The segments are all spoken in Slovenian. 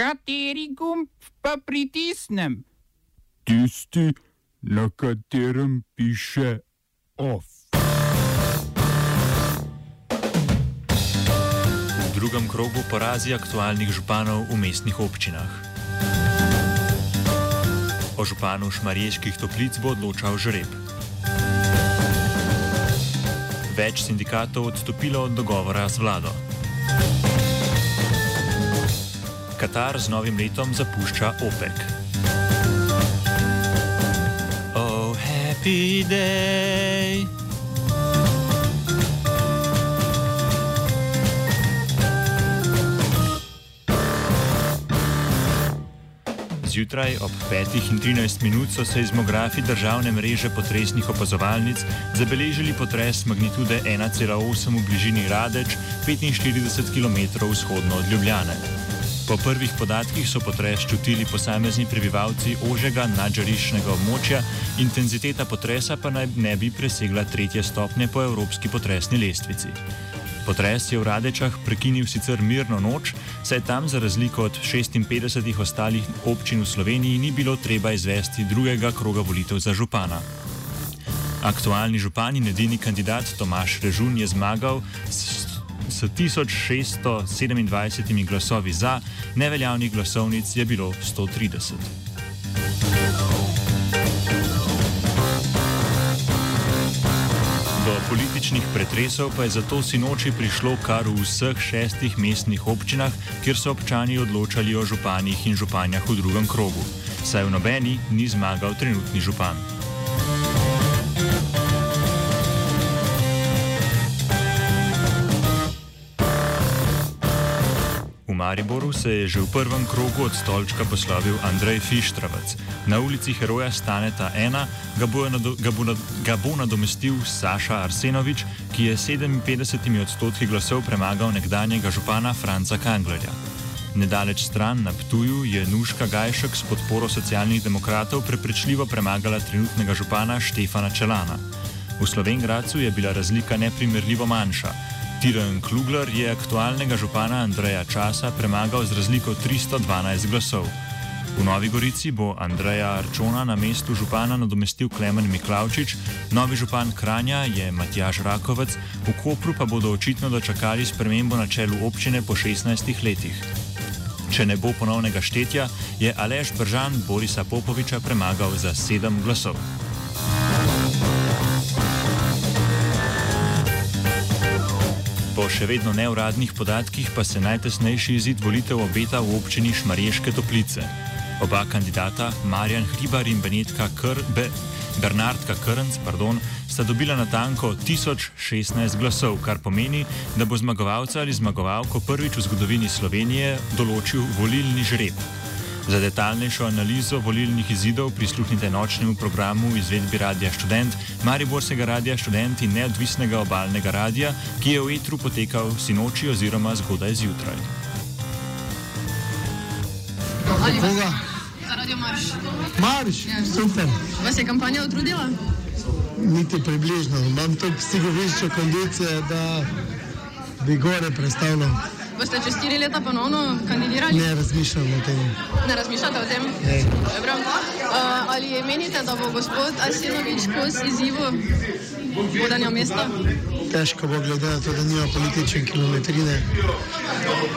Kateri gumb pa pritisnem? Tisti, na katerem piše OF. V drugem krogu porazi aktualnih županov v mestnih občinah. O županu šmarijeških toplic bo odločal žreb. Več sindikatov odstopilo od dogovora z vlado. Katar z novim letom zapušča OPEC. Oh, happy day! Zjutraj ob 5 in 13 minut so se izmografi državne mreže potresnih opazovalnic zabeležili potres magnitude 1,8 v bližini Radeč, 45 km vzhodno od Ljubljane. Po prvih podatkih so potres čutili posamezni prebivalci ožjega nadžarišnega območja, intenziteta potresa pa naj ne bi presegla tretje stopnje po evropski potresni lestvici. Potres je v Radečah prekinil sicer mirno noč, saj tam za razliko od 56 ostalih občin v Sloveniji ni bilo treba izvesti drugega kroga volitev za župana. Aktualni župan in edini kandidat Tomaš Režun je zmagal s, s 1627 glasovi za, neveljavnih glasovnic je bilo 130. Do političnih pretresov pa je zato sinoči prišlo kar v vseh šestih mestnih občinah, kjer so občani odločali o županih in županjah v drugem krogu. Saj v nobeni ni zmagal trenutni župan. Mariboru se je že v prvem krogu od stolčka poslovil Andrej Fištravec. Na ulici Heroja Staneta 1 ga bo, nado, ga, bo, ga bo nadomestil Saša Arsenovič, ki je 57 odstotki glasov premagal nekdanjega župana Franca Kanglerja. Nedaleč stran na Ptuju je Nuška Gajšek s podporo socialnih demokratov prepričljivo premagala trenutnega župana Štefana Čelana. V Slovengracu je bila razlika neprimerljivo manjša. Tiran Klugler je aktualnega župana Andreja Časa premagal z razliko 312 glasov. V Novi Gorici bo Andreja Arčona na mestu župana nadomestil Klemen Miklavčič, novi župan Kranja je Matjaž Rakovec, v Kopru pa bodo očitno dočakali spremembo na čelu občine po 16 letih. Če ne bo ponovnega štetja, je Aleš Bržan Borisa Popoviča premagal za 7 glasov. Še vedno neuradnih podatkih pa se najtesnejši izid volitev obeta v občini Šmariješke toplice. Oba kandidata, Marjan Hribar in Benetka Kr Be Bernardka Krnc, pardon, sta dobila na tanko 1016 glasov, kar pomeni, da bo zmagovalca ali zmagovalko prvič v zgodovini Slovenije določil volilni žreb. Za detaljnejšo analizo volilnih izidov prisluhnite nočnemu programu izvedbi Radia Student, Mariborskega radia Student in neodvisnega obalnega radia, ki je v etru potekal sinoči oziroma zgodaj zjutraj. Ali vas, radio marš. Marš, super. Vas je kampanja utrudila? Niti približno. Imam toliko psihofizične kondicije, da bi gore predstavljal. Boste čez štiri leta ponovno kandidirali? Ne razmišljam o tem. Ne razmišljate o tem? Ne. Dobro. Uh, ali menite, da bo gospod Arsenovič kos izzivu vodanja mesta? Težko bo glede na to, da nima politične kilometrine.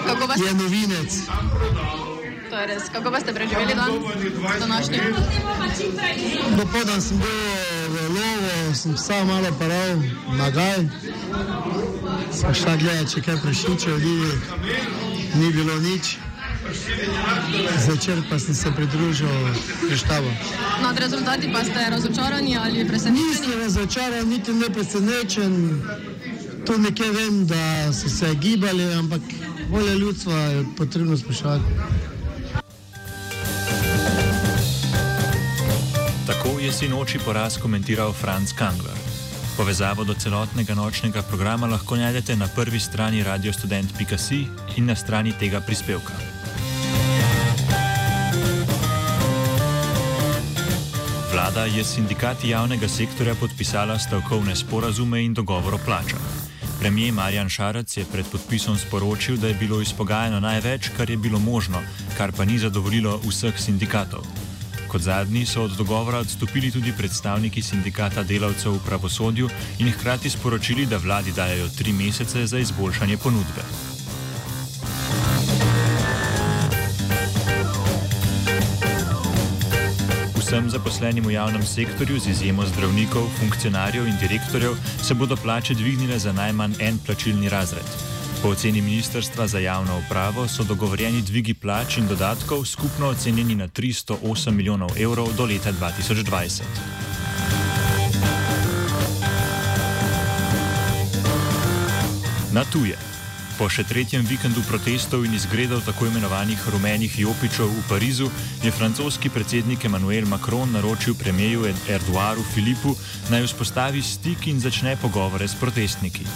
Kako vas, Je novinec. To je res, kako vas ste preživeli dan današnji? Dopoldan sem bil v lovo, sem psa malo paral, nagaj. Smo šla gledati, če kaj prešiče v Livi. Ni bilo nič. Zvečer pa sem se pridružil preštavu. Nad rezultati pa ste razočarani ali presenečeni? Nisem razočaran, niti ne presenečen. Tu nekje vem, da so se gibali, ampak volja ljudstva je potrebno spoštovati. Je sinoči poraz komentiral Franz Kangler. Povezavo do celotnega nočnega programa lahko najdete na prvi strani radiostudent.si in na strani tega prispevka. Vlada je s sindikati javnega sektorja podpisala stavkovne sporazume in dogovor o plačah. Premijer Marjan Šarac je pred podpisom sporočil, da je bilo izpogajano največ, kar je bilo možno, kar pa ni zadovoljilo vseh sindikatov. Kot zadnji so od dogovora odstopili tudi predstavniki sindikata delavcev v pravosodju in hkrati sporočili, da vladi dajo tri mesece za izboljšanje ponudbe. Vsem zaposlenim v javnem sektorju, z izjemo zdravnikov, funkcionarjev in direktorjev, se bodo plače dvignile za najmanj en plačilni razred. Po oceni Ministrstva za javno upravo so dogovorjeni dvigi plač in dodatkov skupno ocenjeni na 308 milijonov evrov do leta 2020. Na tuje. Po še tretjem vikendu protestov in izgredov tako imenovanih rumenih jopičev v Parizu je francoski predsednik Emmanuel Macron naročil premijeju Erdoaru Filipu naj vzpostavi stik in začne pogovore s protestniki.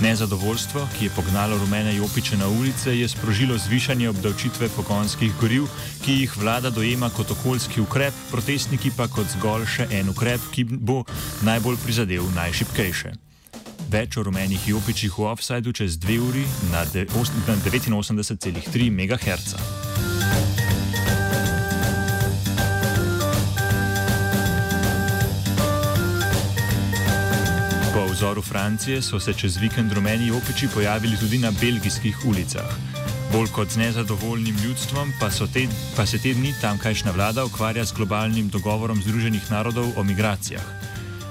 Nezadovoljstvo, ki je pognalo rumene jopiče na ulice, je sprožilo zvišanje obdavčitve pogonskih goriv, ki jih vlada dojema kot okoljski ukrep, protestniki pa kot zgolj še en ukrep, ki bo najbolj prizadel najšipkejše. Več o rumenih jopičih v offsajdu čez dve uri na 89,3 MHz. Vzoru Francije so se čez vikend rumeni jopiči pojavili tudi na belgijskih ulicah. Bolj kot z nezadovoljnim ljudstvom pa, te, pa se te dni tamkajšnja vlada ukvarja z globalnim dogovorom Združenih narodov o migracijah.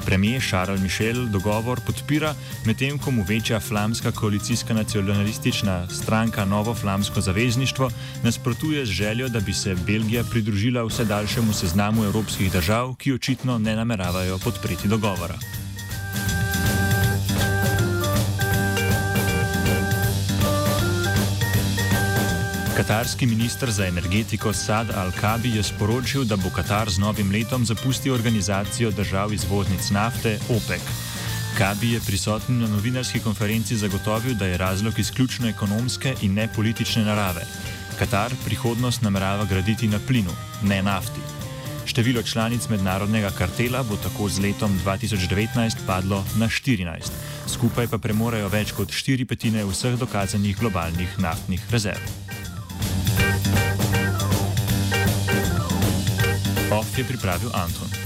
Premijer Charles Michel dogovor podpira, medtem ko mu večja flamska koalicijska nacionalistična stranka Novo Flamsko zavezništvo nasprotuje z željo, da bi se Belgija pridružila vse daljšemu seznamu evropskih držav, ki očitno ne nameravajo podpreti dogovora. Katarski ministr za energetiko Sad Al-Kabi je sporočil, da bo Katar z novim letom zapustil organizacijo držav izvoznic nafte OPEC. Kabi je prisoten na novinarski konferenci zagotovil, da je razlog izključno ekonomske in ne politične narave. Katar prihodnost namerava graditi na plinu, ne nafti. Število članic mednarodnega kartela bo tako z letom 2019 padlo na 14, skupaj pa premorejo več kot 4 petine vseh dokazanih globalnih naftnih rezerv. Je pripravil Anton.